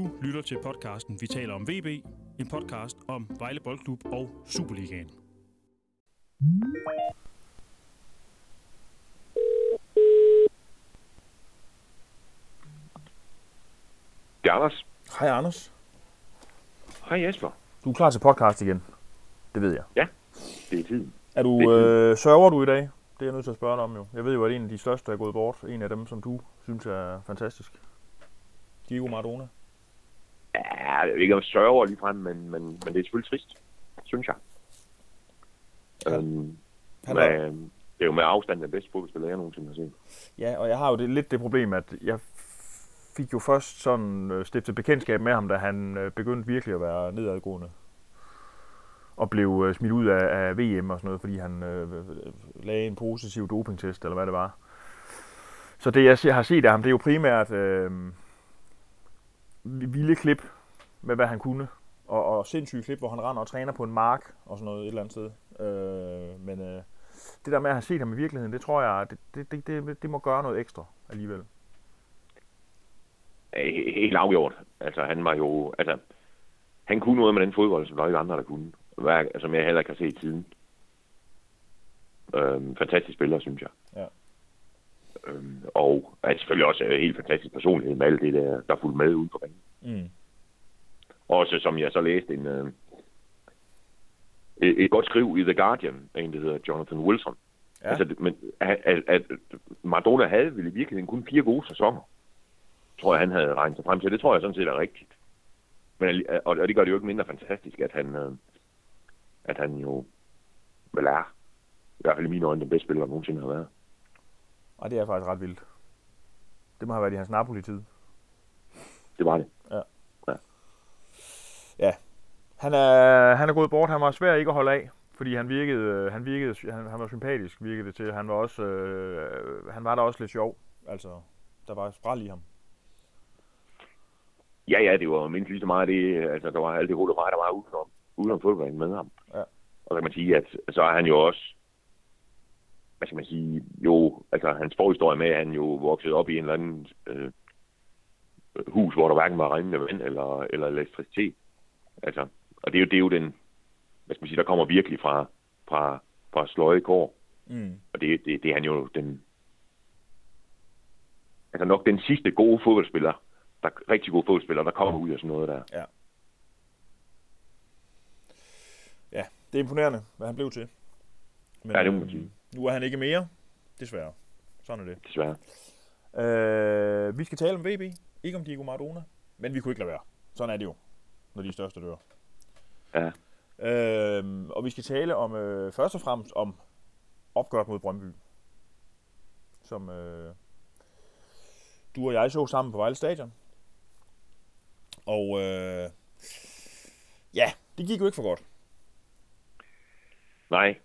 Du lytter til podcasten Vi taler om VB, en podcast om Vejle Boldklub og Superligaen. Det er Anders. Hej Anders. Hej Jesper. Du er klar til podcast igen. Det ved jeg. Det er tiden. Er du, er øh, sørger du i dag? Det er jeg nødt til at spørge dig om jo. Jeg ved jo, at en af de største er gået bort. En af dem, som du synes er fantastisk. Diego Maradona. Ja, jeg ved ikke om sørger lige frem, men, men, men det er selvfølgelig trist, synes jeg. Ja. Øhm, Han med, det er jo med afstand den bedste fodboldspiller, jeg nogensinde har set. ja, og jeg har jo det, lidt det problem, at jeg fik jo først sådan øh, stiftet bekendtskab med ham, da han øh, begyndte virkelig at være nedadgående. Og blev øh, smidt ud af, af VM og sådan noget, fordi han øh, øh, lagde en positiv dopingtest, eller hvad det var. Så det, jeg har set af ham, det er jo primært øh, vilde klip med, hvad han kunne. Og, og sindssyge klip, hvor han render og træner på en mark og sådan noget et eller andet sted. Øh, men øh, det der med at have set ham i virkeligheden, det tror jeg, det, det, det, det, må gøre noget ekstra alligevel. Helt afgjort. Altså, han var jo... Altså, han kunne noget med den fodbold, som der ikke andre, der kunne. Hvad, som jeg heller ikke har set siden. Øhm, fantastisk spiller, synes jeg. Ja. Øhm, og er selvfølgelig også øh, helt fantastisk personlighed med alt det, der, der fulgte med ude på banen. Mm. Også som jeg så læste en, øh, et, godt skriv i The Guardian af en, der hedder Jonathan Wilson. Ja. Altså, men at, at, Maradona havde vel i virkeligheden kun fire gode sæsoner. Tror jeg, han havde regnet sig frem til. Det tror jeg sådan set er rigtigt. Men, og det gør det jo ikke mindre fantastisk, at han, øh, at han jo vel er, i hvert fald i mine øjne, den bedste spiller, der nogensinde har været. Og det er faktisk ret vildt. Det må have været i hans Napoli-tid. Det var det. Han er, han er gået bort. Han var svær ikke at holde af, fordi han virkede, han virkede, han, han var sympatisk, virkede det til. Han var også, øh, han var der også lidt sjov. Altså, der var spræl i ham. Ja, ja, det var mindst lige så meget det, altså der var alt det hul der var udenom, udenom fodbolden med ham. Ja. Og så kan man sige, at så er han jo også, hvad skal man sige, jo, altså hans forhistorie med, at han jo voksede op i en eller anden øh, hus, hvor der hverken var rindende vand eller, eller elektricitet. Altså, og det er jo, det er jo den, hvad skal man sige, der kommer virkelig fra, fra, fra sløje kår. Mm. Og det, det, det er han jo den, altså nok den sidste gode fodboldspiller, der rigtig god fodboldspiller, der kommer ud af sådan noget der. Ja, det er imponerende, hvad han blev til. Men, Ja, det må man sige. Nu er han ikke mere, desværre. Sådan er det. Desværre. Øh, vi skal tale om VB, ikke om Diego Maradona. Men vi kunne ikke lade være. Sådan er det jo, når de største dør. Ja. Øh, og vi skal tale om øh, først og fremmest om opgøret mod Brøndby. Som øh, du og jeg så sammen på Vejle Stadion. Og øh, ja, det gik jo ikke for godt. Nej,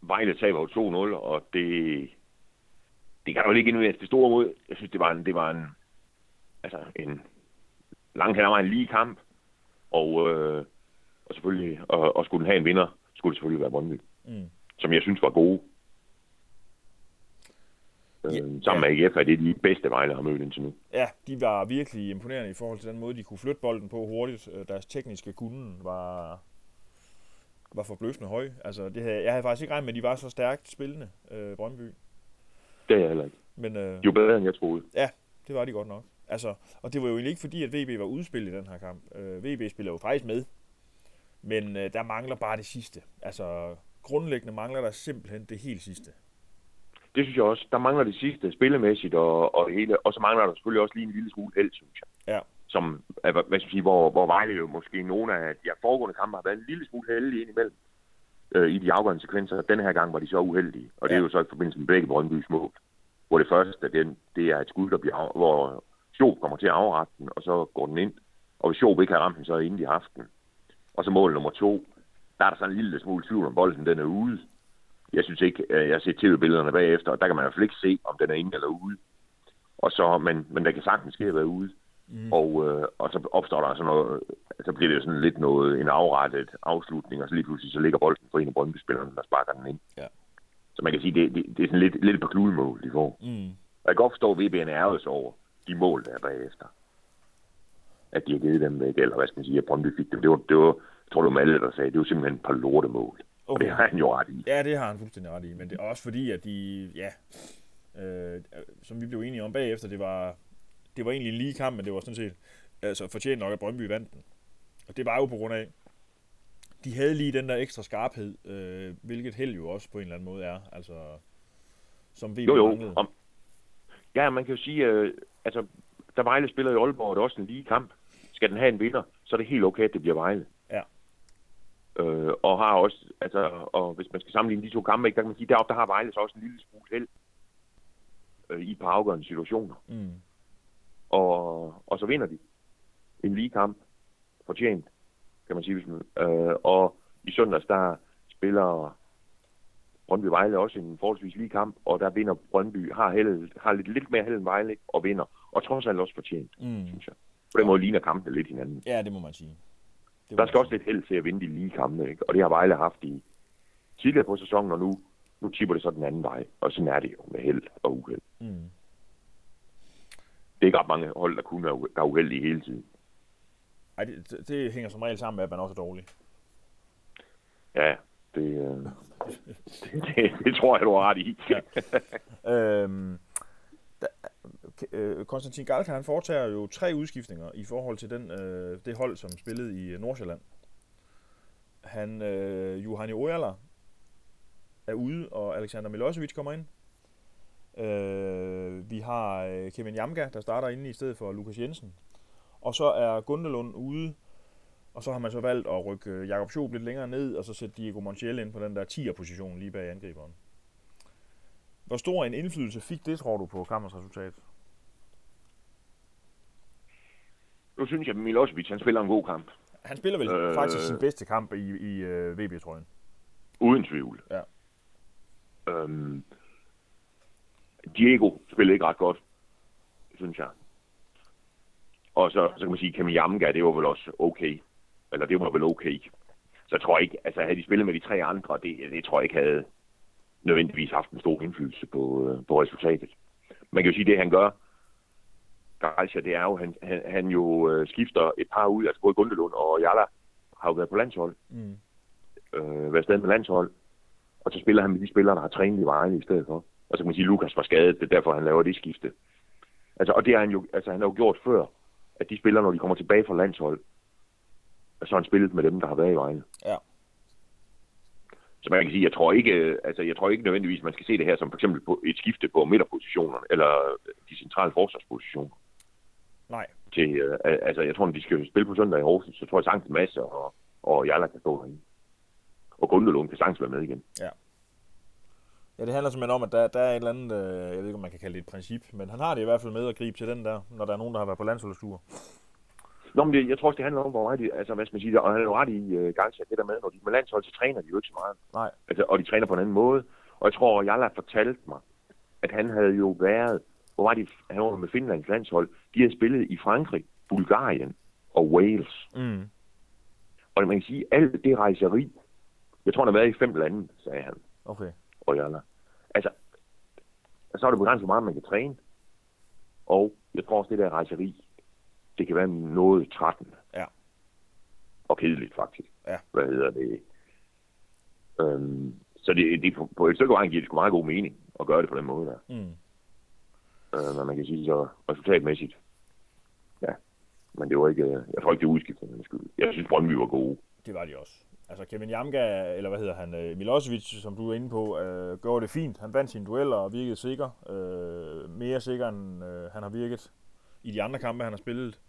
Vejle taber jo 2-0, og det, det kan jo ikke indværes det store mod. Jeg synes, det var en, det var en, altså en lang hen vejen lige kamp, og, øh, og selvfølgelig, og, og skulle den have en vinder, skulle det selvfølgelig være Brøndby, Mm. som jeg synes var gode. Øh, Ja, sammen med AGF er det de bedste Vejle har mødt indtil nu. Ja, de var virkelig imponerende i forhold til den måde, de kunne flytte bolden på hurtigt. Øh, Deres tekniske kunnen var, var forbløffende høj. Altså, det havde, jeg havde faktisk ikke regnet med, at de var så stærkt spillende, øh, Brøndby. Det er jeg heller ikke. Men øh, jo bedre, end jeg troede. det var de godt nok. Altså, og det var jo egentlig ikke fordi, at VB var udspillet i den her kamp. Øh, VB spiller jo faktisk med. Men øh, der mangler bare det sidste. Altså, grundlæggende mangler der simpelthen det helt sidste. Det synes jeg også. Der mangler det sidste spillemæssigt, og, og, hele, og så mangler der selvfølgelig også lige en lille smule held, synes jeg. Ja. Som, hvad skal jeg sige, hvor, hvor Vejle jo måske nogle af de foregående kampe har været en lille smule heldige indimellem øh, i de afgørende sekvenser. Denne her gang var de så uheldige, og det er Ja. jo så i forbindelse med begge Brøndby's mål. Hvor det første, den, det er et skud, der bliver af, hvor Schob kommer til at afrette den, og så går den ind. Og hvis Schob ikke har ramt den, så er inden haft den. Og så mål nummer to, der er der sådan en lille smule tvivl om bolden, den er ude. Jeg synes ikke, øh, jeg har set tv-billederne bagefter, og der kan man i hvert fald ikke se, om den er inde eller ude. Og så, men, men der kan sagtens ske at være ude. Mm. Og, øh, og så opstår der sådan noget, så bliver det jo sådan lidt noget, en afrettet afslutning, og så lige pludselig så ligger bolden for en af Brøndby-spillerne, der sparker den ind. Ja. Så man kan sige, det, det, det er sådan lidt, lidt på kludemål, de får. Mm. Og jeg kan godt forstå, at VB'en er over de mål, der er bagefter. at de har givet dem væk, eller hvad skal man sige, at Brøndby fik det. Det var, det var jeg tror, var Malle, der sagde, det var simpelthen et par lortemål. Okay. Og det har han jo ret i. Ja, det har han fuldstændig ret i, men det er også fordi, at de, ja, øh, som vi blev enige om bagefter, det var, det var egentlig en lige kamp, men det var sådan set altså, fortjent nok, at Brøndby vandt den. Og det var jo på grund af, de havde lige den der ekstra skarphed, øh, hvilket held jo også på en eller anden måde er, altså, som vi jo, jo. Om, ja, man kan jo sige, øh, altså, der Vejle spiller i Aalborg, og det er også en lige kamp. Skal den have en vinder, så er det helt okay, at det bliver Vejle. Ja. Øh, og har også, altså, og hvis man skal sammenligne de to kampe, ikke, der kan man sige, deroppe, der har Vejle så også en lille smule held øh, i på afgørende situationer. Mm. Og, og så vinder de en lige kamp, fortjent, kan man sige. Hvis man, øh, og i søndags, der spiller Brøndby Vejle også en forholdsvis lige kamp, og der vinder Brøndby, har, held, har lidt, lidt mere held end Vejle, og vinder. Og trods alt også fortjent, mm. synes jeg. På den måde ligner kampene lidt hinanden. Ja, det må man sige. Det der skal også lidt held til at vinde de lige kampe, ikke? og det har Vejle haft i tidligere på sæsonen, og nu, nu tipper det så den anden vej. Og sådan er det jo med held og uheld. Mm. Det er ikke ret mange hold, der kunne være uheldige hele tiden. Ej, det, det hænger som regel sammen med, at man også er dårlig. Ja, det, øh, det, det, det tror jeg, du har ret i. ja. øhm, da, øh, Konstantin Galka, han foretager jo tre udskiftninger i forhold til den, øh, det hold, som spillede i Nordsjælland. Han, øh, Juhani Ojala er ude, og Alexander Milosevic kommer ind. Øh, vi har øh, Kevin Jamga, der starter inde i stedet for Lukas Jensen. Og så er Gundelund ude, og så har man så valgt at rykke øh, Jakob Schob lidt længere ned, og så sætte Diego Montiel ind på den der 10'er-position lige bag angriberen. Hvor stor en indflydelse fik det, tror du, på kampens resultat? Nu synes jeg, at Milosevic, han spiller en god kamp. Han spiller vel øh, faktisk sin bedste kamp i, i uh, VB-trøjen. Uden tvivl. Ja. Øhm, Diego spillede ikke ret godt, synes jeg. Og så, så kan man sige, Kemi Jamga, det var vel også okay. Eller det var vel okay. Så jeg tror ikke, altså havde de spillet med de tre andre, det, det tror jeg ikke havde nødvendigvis haft en stor indflydelse på, øh, på resultatet. Man kan jo sige, det han gør, Garcia, det er jo, han, han, han jo øh, skifter et par ud, altså både Gundelund og Jalla har jo været på landshold. Mm. Øh, været stadig med landshold. Og så spiller han med de spillere, der har trænet i Vejle i stedet for. Og så kan man sige, at Lukas var skadet, det er derfor, han laver det skifte. Altså, og det har han jo, altså, han har jo gjort før, at de spillere, når de kommer tilbage fra landshold, så har han spillet med dem, der har været i Vejle. Ja. Så man kan sige, jeg tror ikke, altså jeg tror ikke nødvendigvis, man skal se det her som for eksempel på et skifte på midterpositionerne, eller de centrale forsvarspositioner. Nej. Til, øh, altså jeg tror, når de skal spille på søndag i Aarhus, så tror jeg sagtens Masse og, og Jalla kan stå derinde. Og Gundelund kan sagtens være med igen. Ja. Ja, det handler simpelthen om, at der, der er et eller andet, øh, jeg ved ikke, om man kan kalde det et princip, men han har det i hvert fald med at gribe til den der, når der er nogen, der har været på landsholdstur. Nå, men det, jeg tror også, det handler om, hvor meget de, altså hvad skal man sige, og han er jo ret i uh, gang det der med, når de er med landshold, så træner de jo ikke så meget. Nej. Altså, og de træner på en anden måde. Og jeg tror, Jalla fortalte mig, at han havde jo været, hvor var de, han var med Finlands landshold, de havde spillet i Frankrig, Bulgarien og Wales. Mm. Og man kan sige, alt det rejseri, jeg tror, han har været i fem lande, sagde han. Okay. Og Jalla. Altså, så er det begrænset, hvor meget man kan træne. Og jeg tror også, det der rejseri, det kan være noget trættende. Ja. Og kedeligt, faktisk. Ja. Hvad hedder det? Øhm, så det, det, på et stykke vejen giver det sgu meget god mening at gøre det på den måde der. Mm. Øh, men man kan sige så resultatmæssigt. Ja. Men det var ikke, jeg tror ikke, det udskiftet, skyld. Jeg synes, Brøndby var gode. Det var de også. Altså Kevin Jamga, eller hvad hedder han, øh, Milosevic, som du er inde på, øh, gjorde det fint. Han vandt sine dueller og virkede sikker. Øh, mere sikker, end øh, han har virket i de andre kampe, han har spillet.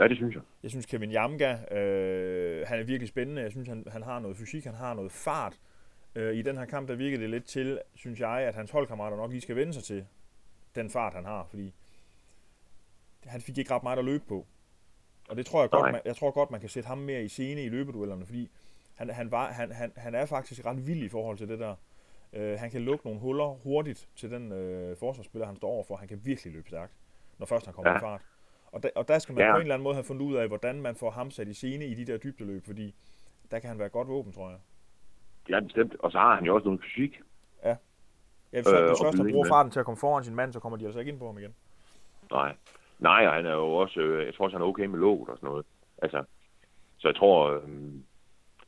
Ja, det synes jeg. Jeg synes, Kevin Jamga, øh, han er virkelig spændende. Jeg synes, han, han har noget fysik, han har noget fart. Øh, I den her kamp, der virkede det lidt til, synes jeg, at hans holdkammerater nok lige skal vende sig til den fart, han har, fordi han fik ikke ret meget at løbe på. Og det tror jeg godt, man, jeg tror godt, man kan sætte ham mere i scene i løbeduellerne, fordi han, han, var, han, han, han er faktisk ret vild i forhold til det der. Øh, han kan lukke nogle huller hurtigt til den øh, forsvarsspiller, han står overfor. Han kan virkelig løbe stærkt, når først han kommer ja. i fart. Og, da, og der skal man ja. på en eller anden måde have fundet ud af, hvordan man får ham sat i scene i de der dybdeløb, fordi der kan han være godt våben, tror jeg. Ja, bestemt. Og så har han jo også noget fysik. Ja. Ja, hvis, øh, hvis først han bruger farten til at komme foran sin mand, så kommer de altså ikke ind på ham igen. Nej. Nej, og han er jo også, øh, jeg tror også, han er okay med låget og sådan noget. Altså, så jeg tror, øh,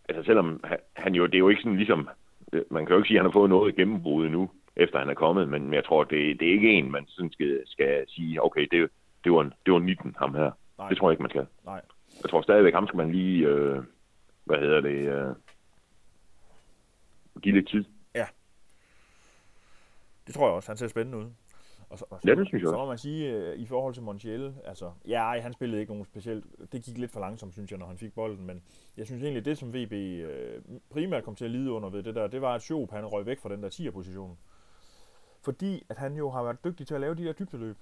altså selvom han, jo, det er jo ikke sådan ligesom, øh, man kan jo ikke sige, at han har fået noget gennembrud nu, efter han er kommet, men jeg tror, det, det er ikke en, man sådan skal, skal sige, okay, det, det, var, det var 19, ham her. Nej. Det tror jeg ikke, man skal. Nej. Jeg tror stadigvæk, ham skal man lige, øh, hvad hedder det, øh, give lidt tid. Det tror jeg også. Han ser spændende ud. Og så, og så, Ja, det synes jeg så må man sige, øh, i forhold til Montiel, altså, ja, han spillede ikke nogen specielt, det gik lidt for langsomt, synes jeg, når han fik bolden, men jeg synes egentlig, det som VB øh, primært kom til at lide under ved det der, det var, at Schoop, han røg væk fra den der 10'er-position. Fordi, at han jo har været dygtig til at lave de der dybdeløb,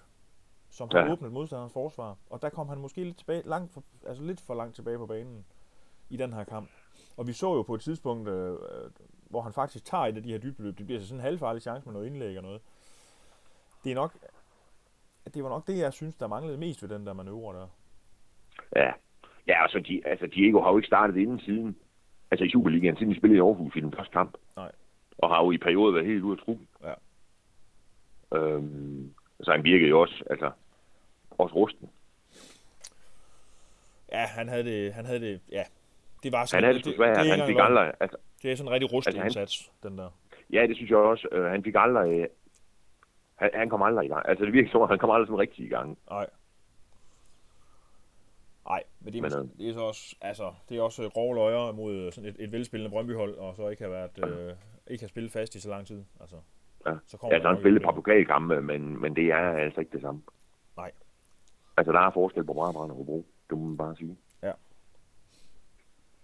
som har Ja. åbnet modstanderens forsvar, og der kom han måske lidt, tilbage, langt for, altså lidt for langt tilbage på banen i den her kamp. Og vi så jo på et tidspunkt, øh, øh, hvor han faktisk tager et af de her dybdeløb, det bliver så sådan en halvfarlig chance med noget indlæg og noget. Det er nok, det var nok det, jeg synes, der manglede mest ved den der manøvre der. Ja, ja altså, de, altså Diego har jo ikke startet inden siden, altså i Superligaen, siden de spillede i Aarhus i den første kamp. Nej. Og har jo i perioder været helt ude af truppen. Ja. Øhm, så han virkede jo også, altså, også rusten. Ja, han havde det, han havde det, ja. Det var Han sådan, havde det svært, det, er han fik aldrig, altså, det er sådan en rigtig rustet Altså, han- indsats, den der. ja, det synes jeg også, øh, han fik aldrig, han, han kom aldrig i gang. Altså, det virker som om, han kom aldrig sådan rigtig i gang. Nej. Nej, men det er, Men, men, det er så også, altså, det er også grove løjer mod sådan et, et velspillende Brøndby-hold, og så ikke har været, øh, ikke har spillet fast i så lang tid. Altså, Ja. så kommer Altså, der han nok spillede pokalkampe, men, men det er altså ikke det samme. Nej. Altså, der er forskel på Brabrand og Hobro, det må man bare sige.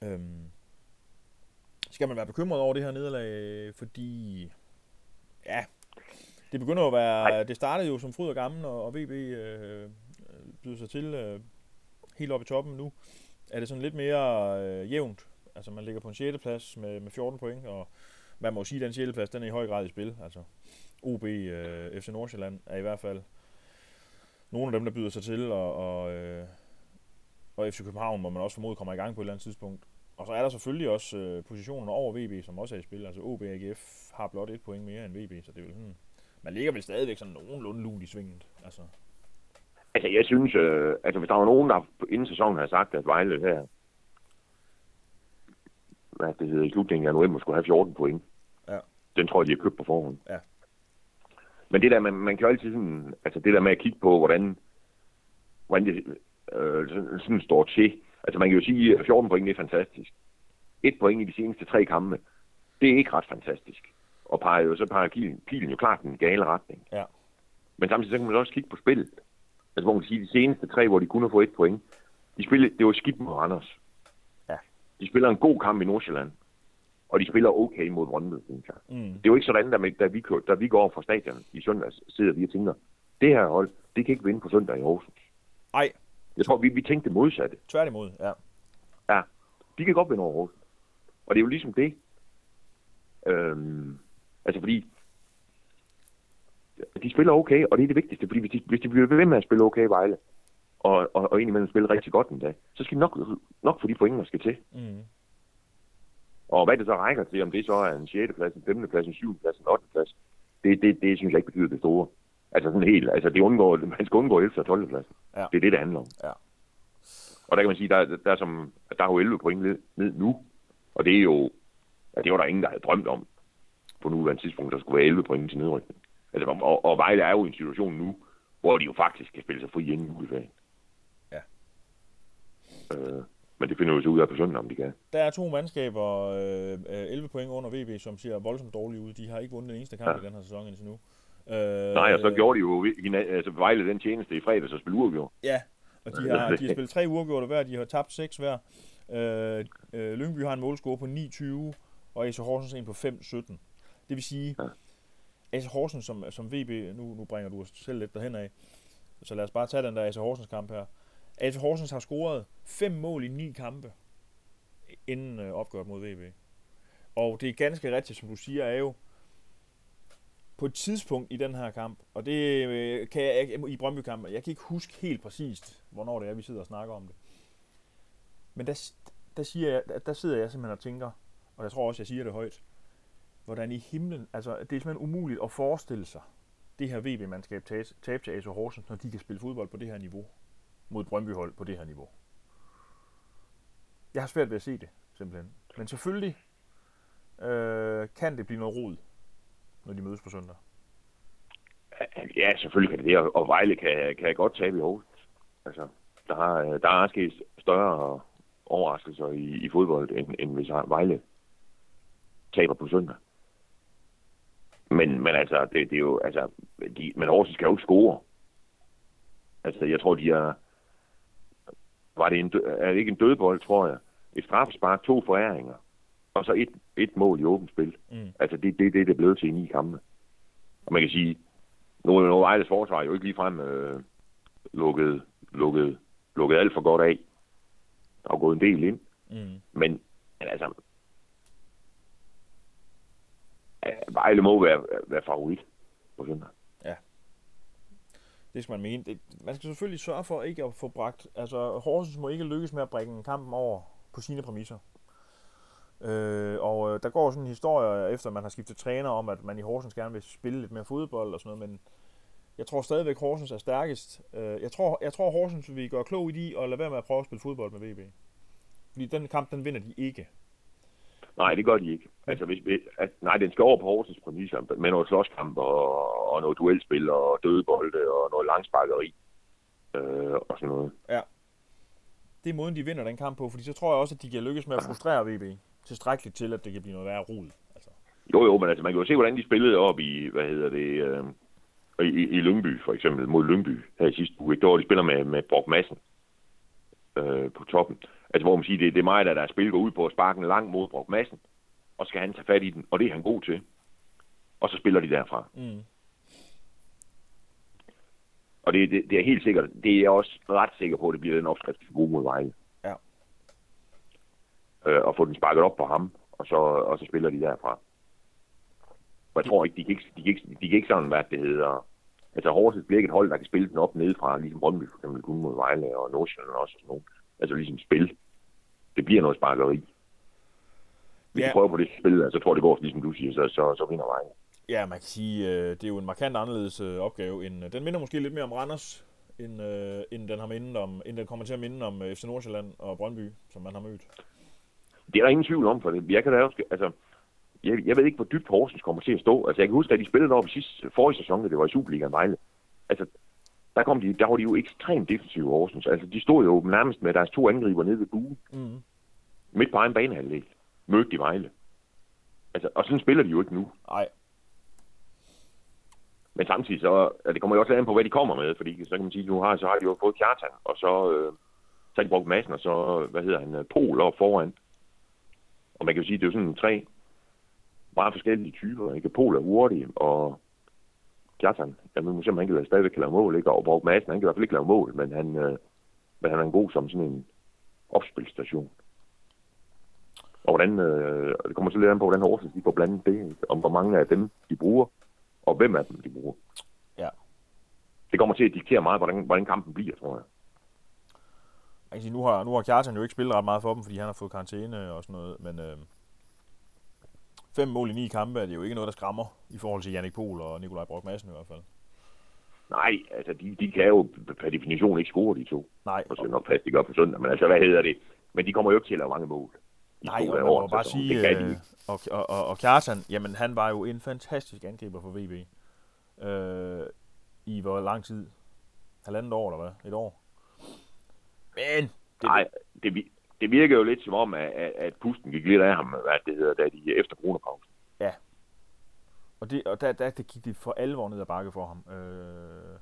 Øhm, skal man være bekymret over det her nederlag, fordi ja, det begynder at være, Nej. det startede jo som fryd og gammel, og, VB øh, byder sig til øh, helt op i toppen nu. Er det sådan lidt mere øh, jævnt? Altså man ligger på en 6. plads med, med 14 point, og man må jo sige, at den 6. plads, den er i høj grad i spil. Altså OB, øh, FC Nordsjælland er i hvert fald nogle af dem, der byder sig til, og, og, øh, og FC København må man også formode kommer i gang på et eller andet tidspunkt. Og så er der selvfølgelig også øh, positionen over VB, som også er i spil. Altså OB og AGF har blot et point mere end VB, så det er vel sådan... Man ligger vel stadigvæk sådan nogenlunde lun i svinget. Altså, Altså, jeg synes, øh, altså hvis der var nogen, der inden sæsonen havde sagt, at Vejle her, hvad det hedder, i slutningen af november skulle have 14 point. Ja. Den tror jeg, de har købt på forhånd. Ja. Men det der, man, man kan jo altid sådan, altså det der med at kigge på, hvordan, hvordan det øh, sådan, sådan står til. Altså man kan jo sige, at 14 point det er fantastisk. Et point i de seneste tre kampe, det er ikke ret fantastisk. Og peger jo, så peger pilen, pilen jo klart den gale retning. Ja. Men samtidig så kan man også kigge på spillet. Altså hvor man kan sige, de seneste tre, hvor de kun har fået et point, de spiller, det var skidt mod Randers. Ja. De spiller en god kamp i Nordsjælland. Og de spiller okay mod Brøndby, synes jeg. mm, Det er jo ikke sådan, da, da, vi, kører- da vi går over fra stadion i søndags, sidder vi og tænker, det her hold, det kan ikke vinde på søndag i Aarhus. ej, Jeg tror, vi, vi tænkte det modsatte. tværtimod, ja. Ja, de kan godt vinde over Aarhus. Og det er jo ligesom det. Øhm, altså fordi, de spiller okay, og det er det vigtigste, fordi hvis de, hvis de bliver ved med at spille okay i Vejle, og, og, og indimellem spille rigtig godt en dag, så skal de nok, nok få de point, der skal til. Mm, Og hvad det så rækker til, om det så er en 6. plads, en 5. plads, en 7. plads, en 8. plads, det, det, det synes jeg ikke betyder det store. Altså sådan helt, altså det undgår, man skal undgå 11. og 12. plads. Ja. Det er det, det handler om. Ja. Og der kan man sige, der, der, er, som, der er jo 11 point ned, ned nu, og det er jo, ja, det var der ingen, der havde drømt om på nuværende tidspunkt, der skulle være 11 point til nedrykning. Altså, og, og Vejle er jo i en situation nu, hvor de jo faktisk kan spille sig fri inden juleferien. Ja. Øh, men det finder vi så ud af på søndag, om de kan. Der er to mandskaber, øh, øh, 11 point under VB, som ser voldsomt dårligt ud. De har ikke vundet den eneste kamp Ja. i den her sæson indtil nu. Øh, Nej, og så gjorde de jo altså Vejle den tjeneste i fredags og spille uafgjort. Ja, og de har, de har spillet tre uafgjorte hver, de har tabt seks hver. Øh, øh, Lyngby har en målscore på 29, og AC Horsens en på 5-17. Det vil sige, Ja. AC Horsens, som, som VB, nu, nu bringer du os selv lidt derhen af, så lad os bare tage den der AC Horsens kamp her. AC Horsens har scoret fem mål i ni kampe, inden øh, opgøret mod VB. Og det er ganske rigtigt, som du siger, er jo, på et tidspunkt i den her kamp, og det øh, kan jeg ikke, i Brøndby-kampen, jeg kan ikke huske helt præcist, hvornår det er, vi sidder og snakker om det. Men der, der, siger jeg, der, der sidder jeg simpelthen og tænker, og jeg tror også, jeg siger det højt, hvordan i himlen, altså det er simpelthen umuligt at forestille sig, det her VB-mandskab tabe til ASO Horsens, når de kan spille fodbold på det her niveau, mod Brøndby-hold på det her niveau. Jeg har svært ved at se det, simpelthen. Men selvfølgelig øh, kan det blive noget rod, når de mødes på søndag. Ja, selvfølgelig kan det det, og Vejle kan, kan godt tabe i Horsens. Altså, der er, der er sket større overraskelser i, i fodbold, end, end hvis Vejle taber på søndag. Men, men altså, det, det er jo, altså, de, men Horsens skal jo ikke score. Altså, jeg tror, de er, var det en, er det ikke en dødbold, tror jeg. Et straffespark, to foræringer, og så et, et mål i åbent spil. Mm. Altså, det, det, det er det blevet til i ni kampe. Og man kan sige, nu er Vejles forsvar jo ikke ligefrem øh, lukket, lukket, lukket alt for godt af. Der er gået en del ind. Mm. Men, men altså, Vejle må være, være favorit på søndag. Ja. Det skal man mene. Det, man skal selvfølgelig sørge for ikke at få bragt... Altså, Horsens må ikke lykkes med at bringe kampen over på sine præmisser. Øh, og øh, der går sådan en historie, efter man har skiftet træner, om at man i Horsens gerne vil spille lidt mere fodbold og sådan noget, men jeg tror stadigvæk, Horsens er stærkest. Øh, jeg, tror, jeg tror, Horsens vil gøre klog i de og lade være med at prøve at spille fodbold med VB. Fordi den kamp, den vinder de ikke. Nej, det gør de ikke. Altså, hvis, at, nej, den skal over på Horsens præmisser med noget slåskamp og, og noget duelspil og dødebolde og noget langsparkeri øh, og sådan noget. Ja. Det er måden, de vinder den kamp på, fordi så tror jeg også, at de kan lykkes med at frustrere VB tilstrækkeligt til, at det kan blive noget værre rod. Altså. Jo, jo, men altså, man kan jo se, hvordan de spillede op i, hvad hedder det, øh, i, i Lyngby for eksempel, mod Lyngby her i sidste uge. Der var de spiller med, med Brock Madsen øh, på toppen. Altså, hvor man siger, det, det er mig, der, der spil går ud på at sparke en lang mod Brock Madsen, og skal han tage fat i den, og det er han god til. Og så spiller de derfra. Mm. Og det, det, det er helt sikkert, det er jeg også ret sikker på, at det bliver den opskrift, for gode mod Vejle. Ja. Øh, og få den sparket op på ham, og så, og så spiller de derfra. Og jeg tror ikke, de kan ikke, de kan ikke, de kan ikke sådan, hvad det hedder, altså Horsens bliver ikke et hold, der kan spille den op nedefra, ligesom Brøndby for eksempel kun mod Vejle og Nordsjælland også og sådan noget. Altså ligesom spil. Det bliver noget sparkeri. Hvis ja. prøver på det spil, så altså, tror det går, ligesom du siger, så, så, så vinder Vejle. Ja, man kan sige, øh, det er jo en markant anderledes øh, opgave. End, øh, den minder måske lidt mere om Randers, end, end, den har mindet om, end den kommer til at minde om FC Nordsjælland og Brøndby, som man har mødt. Det er der ingen tvivl om, for det. Jeg kan da også, altså, jeg, jeg ved ikke, hvor dybt Horsens kommer til at stå. Altså, jeg kan huske, at de spillede op i sidste, forrige sæson, da det var i Superligaen Vejle. Altså, der, kom de, der var de jo ekstremt defensive Horsens. Altså, de stod jo nærmest med deres to angriber nede ved buen. Mm. Midt på egen banehalvdel. Mødte de Vejle. Altså, og sådan spiller de jo ikke nu. Nej. Men samtidig så, ja, det kommer jo også an på, hvad de kommer med, fordi så kan man sige, nu har, så har de jo fået Kjartan, og så, øh, så har de brugt massen, og så, hvad hedder han, Pol op foran. Og man kan jo sige, det er jo sådan tre meget forskellige typer. Ikke? Pol er hurtig, og Kjartan, jeg må se, om han kan stadigvæk lave mål, ikke? og Borg Madsen, han kan i hvert fald ikke lave mål, men han, øh, men han er en god som sådan en opspilstation. Og hvordan, øh, det kommer så lidt an på, hvordan Horsens de får blandet det, om hvor mange af dem de bruger, og hvem af dem de bruger. Ja. Det kommer til at diktere meget, hvordan, hvordan kampen bliver, tror jeg. Altså, nu har, nu har Kjartan jo ikke spillet ret meget for dem, fordi han har fået karantæne og sådan noget, men øh, fem mål i ni kampe er det jo ikke noget, der skræmmer i forhold til Jannik Pohl og Nikolaj Brock Madsen i hvert fald. Nej, altså de, de kan jo per definition ikke score de to. Nej. Og så nok plads, de gør på søndag. Men altså, hvad hedder det? Men de kommer jo ikke til at lave mange mål. Nej, og man må bare sige, det kan de. Øh, og, og, og, og Kjartan, jamen han var jo en fantastisk angriber for VB. Øh, I hvor lang tid? Halvandet år, eller hvad? Et år? Men... Det, Nej, det, det virker jo lidt som om, at, at pusten gik lidt af ham, hvad det hedder, da de efter coronapausen. Ja. Og, det, og der, der, der gik det for alvor ned ad bakke for ham. Øh...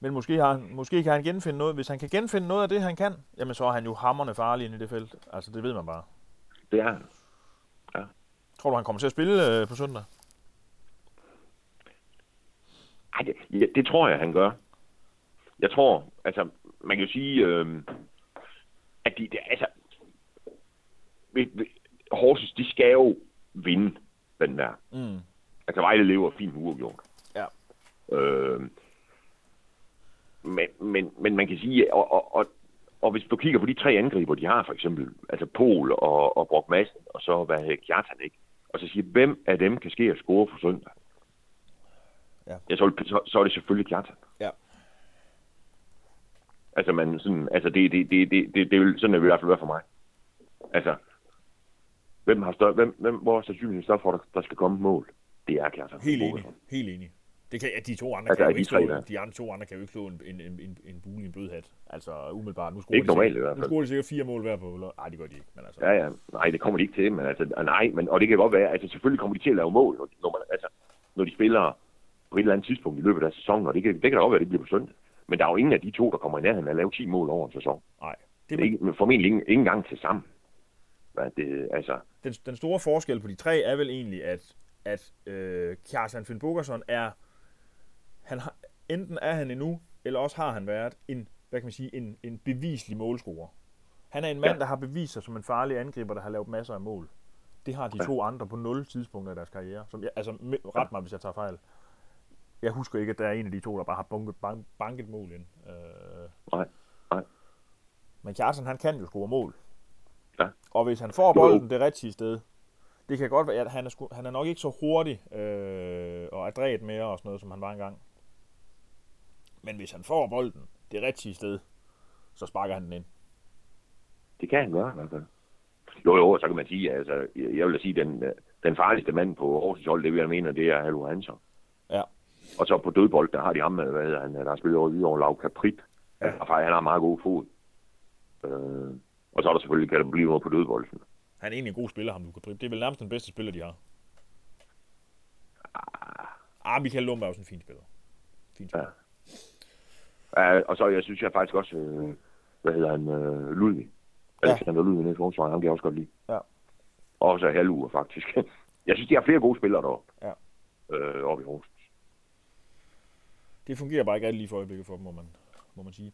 Men måske, har måske kan han genfinde noget. Hvis han kan genfinde noget af det, han kan, jamen så er han jo hammerne farlig inde i det felt. Altså, det ved man bare. Det er han. Ja. Tror du, han kommer til at spille øh, på søndag? Ej, det, ja, det tror jeg, han gør. Jeg tror, altså, man kan jo sige, øh, at de, det, altså, Horsens, de skal jo vinde den der. Mm. Altså, Vejle lever fint uafgjort. Ja. Øh, men, men, men man kan sige, og, og, og, og hvis du kigger på de tre angriber, de har for eksempel, altså Pol og, og Brock Madsen, og så hvad hedder Kjartan, ikke? Og så siger, hvem af dem kan ske at score på søndag? Ja. ja så, så, så er det selvfølgelig klart. Altså, man sådan, altså det, det, det, det, det, det vil, sådan det i hvert fald være for mig. Altså, hvem har større, hvem, hvem, hvor er sandsynligheden større for, at der, der skal komme mål? Det er klart. Helt enig. Helt enig. Det kan, ja, de to andre Altså, kan jo de ikke slå, de andre to andre kan jo ikke slå en, en, en, en, en bule i en blødhat. Altså umiddelbart. Nu Det er scorer ikke normalt i sikkert- hvert Nu fald. scorer de sikkert fire mål hver på. Nej, det gør de ikke. Men altså, Ja, ja. Nej, det kommer de ikke til, men altså, nej, men, og det kan godt være, altså selvfølgelig kommer de til at lave mål, når, når, man, altså, når de spiller på et eller andet tidspunkt i løbet af sæsonen, og det kan, det kan da godt være, at det bliver på søndag. Men der er jo ingen af de to, der kommer i nærheden af at lave 10 mål over en sæson. nej. Det er ikke, formentlig ikke, ikke engang til sammen. Hvad det, altså, den, den store forskel på de tre er vel egentlig, at, at øh, Kjartan Finn Bogerson er, han har, enten er han endnu, eller også har han været en, hvad kan man sige, en, en bevislig målscorer. Han er en mand, Ja. der har bevist sig som en farlig angriber, der har lavet masser af mål. Det har de Ja. to andre på nul tidspunkter i deres karriere. Som jeg, altså, ret mig, hvis jeg tager fejl. Jeg husker ikke, at der er en af de to, der bare har bunket, bank, banket mål ind. Øh, nej, nej. men Kjartan, han kan jo score mål. Ja. Og hvis han får bolden det rigtige sted, det kan godt være, at han er, sgu, han er nok ikke så hurtig øh, og adræt mere og sådan noget, som han var engang. Men hvis han får bolden det rigtige sted, så sparker han den ind. Det kan han gøre i hvert fald. Jo, jo, så kan man sige, altså, jeg vil sige, den, øh, den farligste mand på Aarhus hold, det vil jeg mene, det er Hallo Hansen. Og så på dødbold, der har de ham, hvad hedder han, der har spillet over over Lav Caprit. Ja. Han har meget god fod. Øh, og så er der selvfølgelig, kan der blive noget på dødbolden. Han er egentlig en god spiller, ham Luka Drip. Det er vel nærmest den bedste spiller, de har. Ah, Michael Lundberg er også en fin spiller. Fin spiller. Ja, og så jeg synes jeg faktisk også, øh, hvad hedder han, øh, Ludvig. Ja. Alexander Ludvig nede i forsvaret, ham kan jeg også godt lide. Ja. Og så halvuger faktisk. jeg synes, de har flere gode spillere deroppe. Ja. Øh, oppe i Aarhus. Det fungerer bare ikke rigtig lige for øjeblikket for dem, må man, må man sige.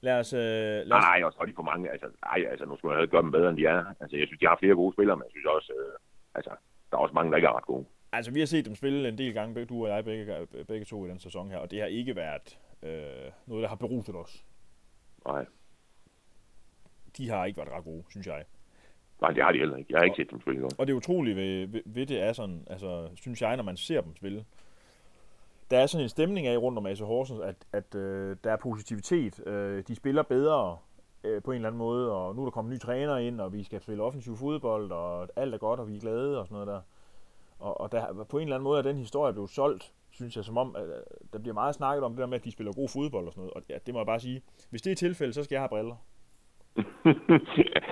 Lad os... Øh, lad os Nej, nej, og så de for mange. Altså, nej, altså, nu skulle jeg gøre dem bedre, end de er. Altså, jeg synes, de har flere gode spillere, men jeg synes også, øh, altså, der er også mange, der ikke er ret gode. Altså, vi har set dem spille en del gange, du og jeg, begge, begge to i den sæson her, og det har ikke været øh, noget, der har beruset os. Nej, De har ikke været ret gode, synes jeg. nej, det har de heller ikke. Jeg har ikke set dem spille godt. Og det utrolige ved, ved, ved det er sådan, altså, synes jeg, når man ser dem spille, der er sådan en stemning af rundt om AC Horsens, at, at øh, der er positivitet. Øh, de spiller bedre øh, på en eller anden måde, og nu er der kommet nye træner ind, og vi skal spille offensiv fodbold, og alt er godt, og vi er glade og sådan noget der. Og, og der, på en eller anden måde er den historie blevet solgt, synes jeg, som om, at øh, der bliver meget snakket om det der med, at de spiller god fodbold og sådan noget. Og ja, det må jeg bare sige. Hvis det er tilfældet, så skal jeg have briller.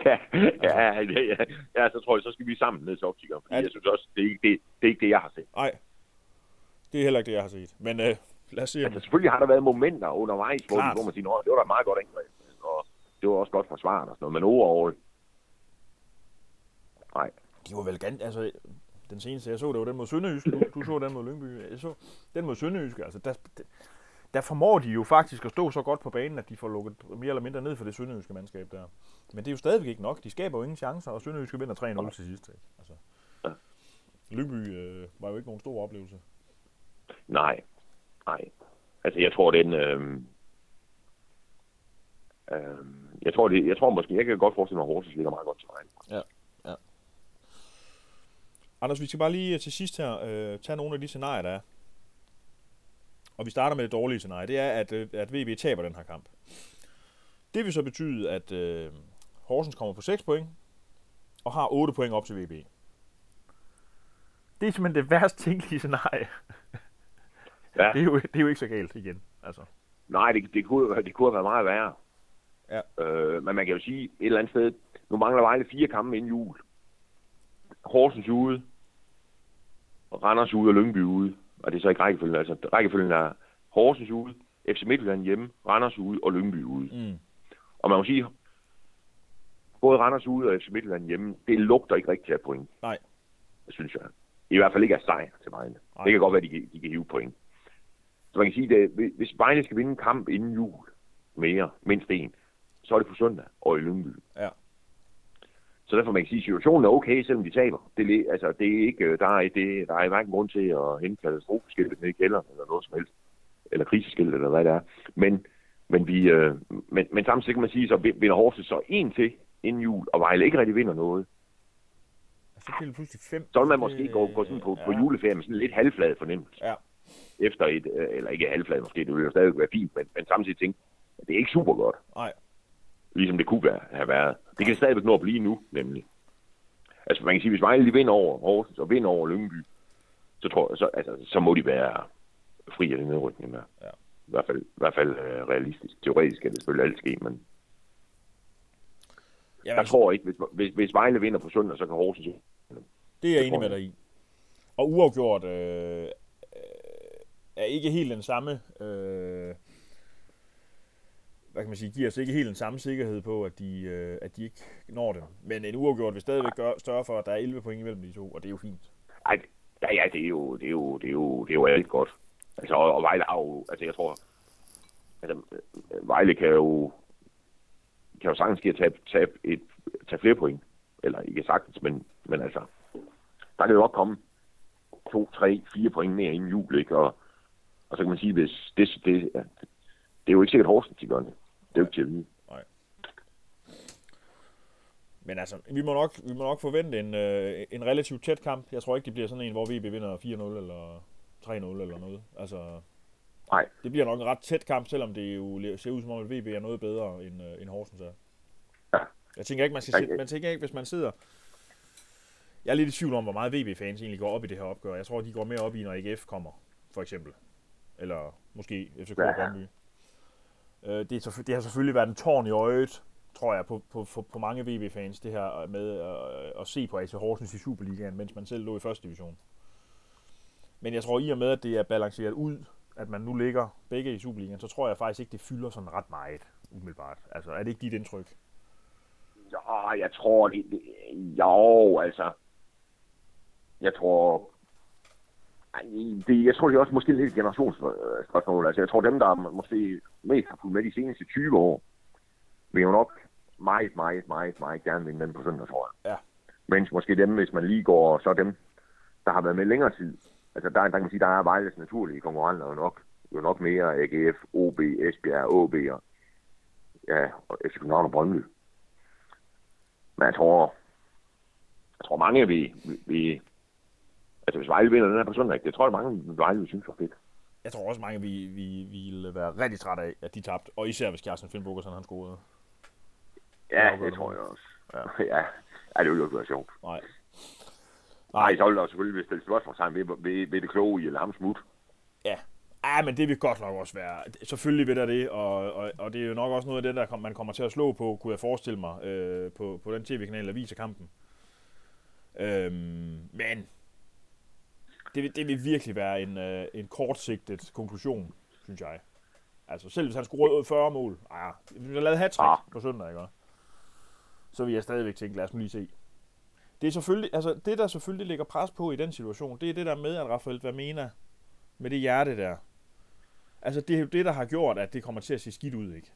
ja, ja, ja, ja, så tror jeg, så skal vi sammen ned til optikeren. Fordi Ja. jeg synes også, det er, ikke det, det er ikke det, jeg har set. Nej, det er heller ikke det, jeg har set. Men øh, lad os se, Altså, selvfølgelig har der været momenter undervejs, hvor, Klart. hvor man siger, "Nå, det var da et meget godt angreb. Og det var også godt forsvaret og sådan noget. Men overall, nej. De var vel ganske, altså, den seneste, jeg så, det var den mod Sønderjyske, du, du så den mod Lyngby, jeg så den mod Sønderjyske, altså, der, der formår de jo faktisk at stå så godt på banen, at de får lukket mere eller mindre ned for det sønderjyske mandskab der. Men det er jo stadigvæk ikke nok, de skaber jo ingen chancer, og Sønderjyske vinder 3-0 til sidst. Ikke? Altså. Lyngby øh, var jo ikke nogen stor oplevelse. Nej, nej. Altså, jeg tror, den... Øh, øh, jeg tror, det, jeg tror måske, jeg kan godt forestille mig, at Horsens ligger meget godt til vejen. Anders, vi skal bare lige til sidst her øh, tage nogle af de scenarier, der er. Og vi starter med det dårlige scenarie. Det er, at, øh, at VB taber den her kamp. Det vil så betyde, at øh, Horsens kommer på 6 point, og har 8 point op til VB. Det er simpelthen det værst tænkelige scenarie. Ja. Det er jo, det er jo ikke så galt igen. Altså. Nej, det, det, kunne, det kunne have været meget værre. Ja. Øh, men man kan jo sige, et eller andet sted, nu mangler Vejle fire kampe inden jul. Horsens ude, og Randers ude og Lyngby ude. Og det er så ikke rækkefølgen. Altså, rækkefølgen er Horsens ude, FC Midtjylland hjemme, Randers ude og Lyngby ude. Mm. Og man må sige, både Randers ude og FC Midtjylland hjemme, det lugter ikke rigtig af point. Nej. Det synes jeg. I hvert fald ikke af sejr til Vejle. Nej. Det kan godt være, at de, de kan hive point. Så man kan sige, at hvis Vejle skal vinde en kamp inden jul mere, mindst en, så er det på søndag og i Lyngby. Ja. Så derfor man kan sige, at situationen er okay, selvom de taber. Det, er altså, det er ikke, øh, der er, det, der er hverken grund til at hente katastrofeskiltet ned i kælderen eller noget som helst. Eller kriseskilt eller hvad det er. Men, men, vi, øh, men, men samtidig kan man sige, så vinder Horsens så en til inden jul, og Vejle ikke rigtig vinder noget. Så bliver det pludselig 5. Så vil man måske gå, gå sådan på, på juleferie med sådan en lidt halvflad fornemmelse. Ja. Efter et, øh, eller ikke halvflad måske, det ville jo stadig være fint, men, men samtidig tænke, at det er ikke super godt. Nej. Ligesom det kunne være, have været. Det kan stadigvæk nå at blive nu, nemlig. Altså man kan sige, hvis Vejle de vinder over Horsens og vinder over Lyngby, så, tror jeg, så, altså, så må de være fri af den nedrykning der. Ja. I hvert fald, i hvert fald øh, realistisk. Teoretisk kan det selvfølgelig alt ske, men Jamen, jeg tror ikke, hvis, hvis, hvis Vejle vinder på søndag, så kan Horsens Det er jeg enig med dig i. Og uafgjort øh, er ikke helt den samme, øh, hvad kan man sige, giver os ikke helt den samme sikkerhed på, at de, øh, at de ikke når det. Men en uafgjort vil stadigvæk gøre, større for, at der er 11 point imellem de to, og det er jo fint. Ej, ja, ja, det er jo, det er jo, det er jo, det er jo alt godt. Altså, og, og Vejle er jo, altså jeg tror, altså, Vejle kan jo, kan jo sagtens give at tabe, tabe, et, tage flere point. Eller ikke sagtens, men, men altså, der kan jo godt komme to, tre, fire point mere inden jul, ikke? Og, og så kan man sige, hvis det, det, det er jo ikke sikkert Horsens, de gør det. Det er jo ikke til at vide. Men altså, vi må nok, vi må nok forvente en, øh, en relativt tæt kamp. Jeg tror ikke, det bliver sådan en, hvor VB vinder 4-0 eller 3-0 eller noget. Altså, Nej. det bliver nok en ret tæt kamp, selvom det jo ser ud som om, at VB er noget bedre end, øh, end Horsens er. Ja. Jeg tænker ikke, man skal Nej, det- man tænker ikke, hvis man sidder... Jeg er lidt i tvivl om, hvor meget VB-fans egentlig går op i det her opgør. Jeg tror, de går mere op i, når AGF kommer, for eksempel. Eller måske FCK Ja. og Brøndby. Øh, det, er, det har selvfølgelig været en tårn i øjet, tror jeg, på, på, på, på mange VB-fans, det her med at, at se på AC Horsens i Superligaen, mens man selv lå i første division. Men jeg tror, i og med, at det er balanceret ud, at man nu ligger begge i Superligaen, så tror jeg faktisk ikke, det fylder sådan ret meget, umiddelbart. Altså, er det ikke dit indtryk? Ja, jeg tror, det, det, jo, altså, jeg tror, det, jeg tror, det er også måske lidt et generationsspørgsmål. Altså, jeg tror, dem, der måske mest har fulgt med de seneste 20 år, vil jo nok meget, meget, meget, meget gerne vinde den på søndag, tror jeg. Ja. Mens måske dem, hvis man lige går, så dem, der har været med længere tid. Altså, der, der kan man sige, der er Vejles naturlige konkurrenter jo nok, jo nok mere AGF, OB, Esbjerg, OB og, ja, og FC København og Brøndby. Men jeg tror, jeg tror mange vi, vi, vi altså hvis Vejle vinder den her på søndag, det tror jeg mange Vejle vil synes var fedt. Jeg tror også mange, vi, vi, vi ville være rigtig trætte af, at de tabte. Og især hvis Kjærsen Finnbogersen han scorede. Ja, det tror jeg også. Ja. Ja, ja det ville jo ikke være sjovt. Nej. Nej, så ville der selvfølgelig stille spørgsmålstegn ved, ved, ved det kloge i eller ham smut. Ja. Ja, men det vil godt nok også være. Selvfølgelig vil der det, og, og, og det er jo nok også noget af det, der kom, man kommer til at slå på, kunne jeg forestille mig, øh, på, på den tv-kanal, der viser kampen. Øhm, men det vil, det vil virkelig være en, øh, en kortsigtet konklusion, synes jeg. Altså selv hvis han skulle 40 mål, ej, hvis han lavede hat Ah. på søndag, ikke? så vil jeg stadigvæk tænke, lad os nu lige se. Det er selvfølgelig, altså det der selvfølgelig ligger pres på i den situation, det er det der med, at Rafael Vamena med det hjerte der. Altså, det er jo det, der har gjort, at det kommer til at se skidt ud, ikke?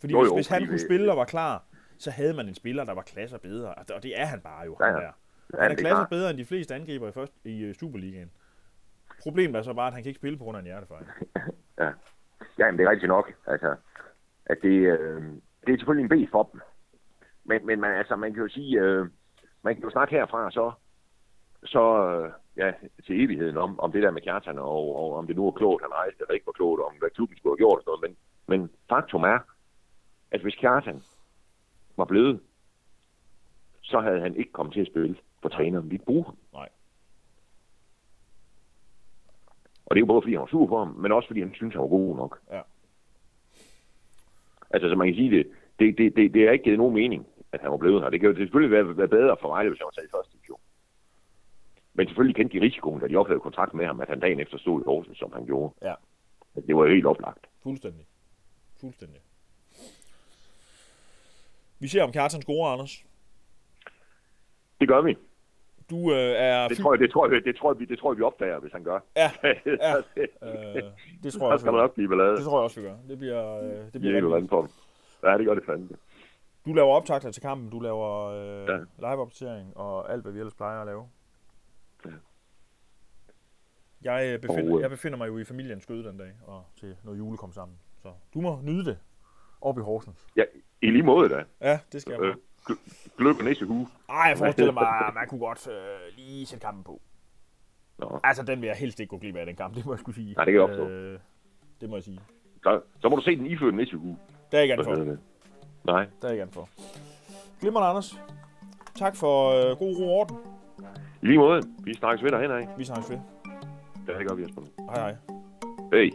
Fordi Jo, hvis, jo, hvis han fordi kunne spille og var klar, så havde man en spiller, der var klasser bedre. Og det- Og det er han bare jo, Ja, han ja. der. Han er er klasser bedre end de fleste angriber i, først, i øh, Superligaen. Problemet er så bare, at han kan ikke spille på grund af en hjertefejl. Ja. ja, men det er rigtigt nok. Altså, at det, øh, det er selvfølgelig en B for dem. Men, men man, altså, man kan jo sige, øh, man kan jo snakke herfra så, så øh, ja, til evigheden om, om det der med Kjartan, og, og om det nu er klogt, han rejste, eller ikke var klogt, og om hvad klubben skulle have gjort og sådan noget. Men, men faktum er, at hvis Kjartan var blevet, så havde han ikke kommet til at spille, for træneren ville bruge. Nej. Og det er jo både fordi, han var sur på ham, men også fordi, han synes, han var god nok. Ja. Altså, så man kan sige det, det, det, det, det er ikke givet nogen mening, at han var blevet her. Det kan jo selvfølgelig være, være bedre for mig, hvis han var taget i første division. Men selvfølgelig kendte de risikoen, da de ophævede kontrakt med ham, at han dagen efter stod i Horsens, som han gjorde. Ja. Det var jo helt oplagt. Fuldstændig. Fuldstændig. Vi ser om Kjartan scorer, Anders. Det gør vi. Du øh, er... Det tror jeg, det tror jeg, det tror jeg, vi, det tror jeg, vi opdager, hvis han gør. Ja, ja. øh, det tror jeg Så også, skal nok blive ballade. Det tror jeg også, vi gør. Det bliver, øh, det Det bliver bliver rigtig på. Ja, det gør det fandme. Du laver optagter til kampen, du laver øh, Ja. ja. live-opdatering og alt, hvad vi ellers plejer at lave. Ja. Jeg, øh, befinder, Og, øh, jeg befinder mig jo i familiens skøde den dag, og til noget jule kom sammen. Så du må nyde det op i Horsens. Ja, i lige måde da. Ja, det skal jeg. Øh, gløb og næse hue. Ej, jeg forestiller mig, at man kunne godt øh, lige sætte kampen på. Nå. Altså, den vil jeg helst ikke gå glip af, den kamp, det må jeg skulle sige. Nej, det kan jeg opstå. Øh, det må jeg sige. Så, så må du se den iført næste uge. Der er ikke andet Hvad for. Nej, Der er ikke andet for. Glimrende, Anders. Tak for øh, god ro orden. i lige måde. Vi snakkes ved derhen af. Vi snakkes ved. Det er ikke op, Jesper. Hej hej. Hey.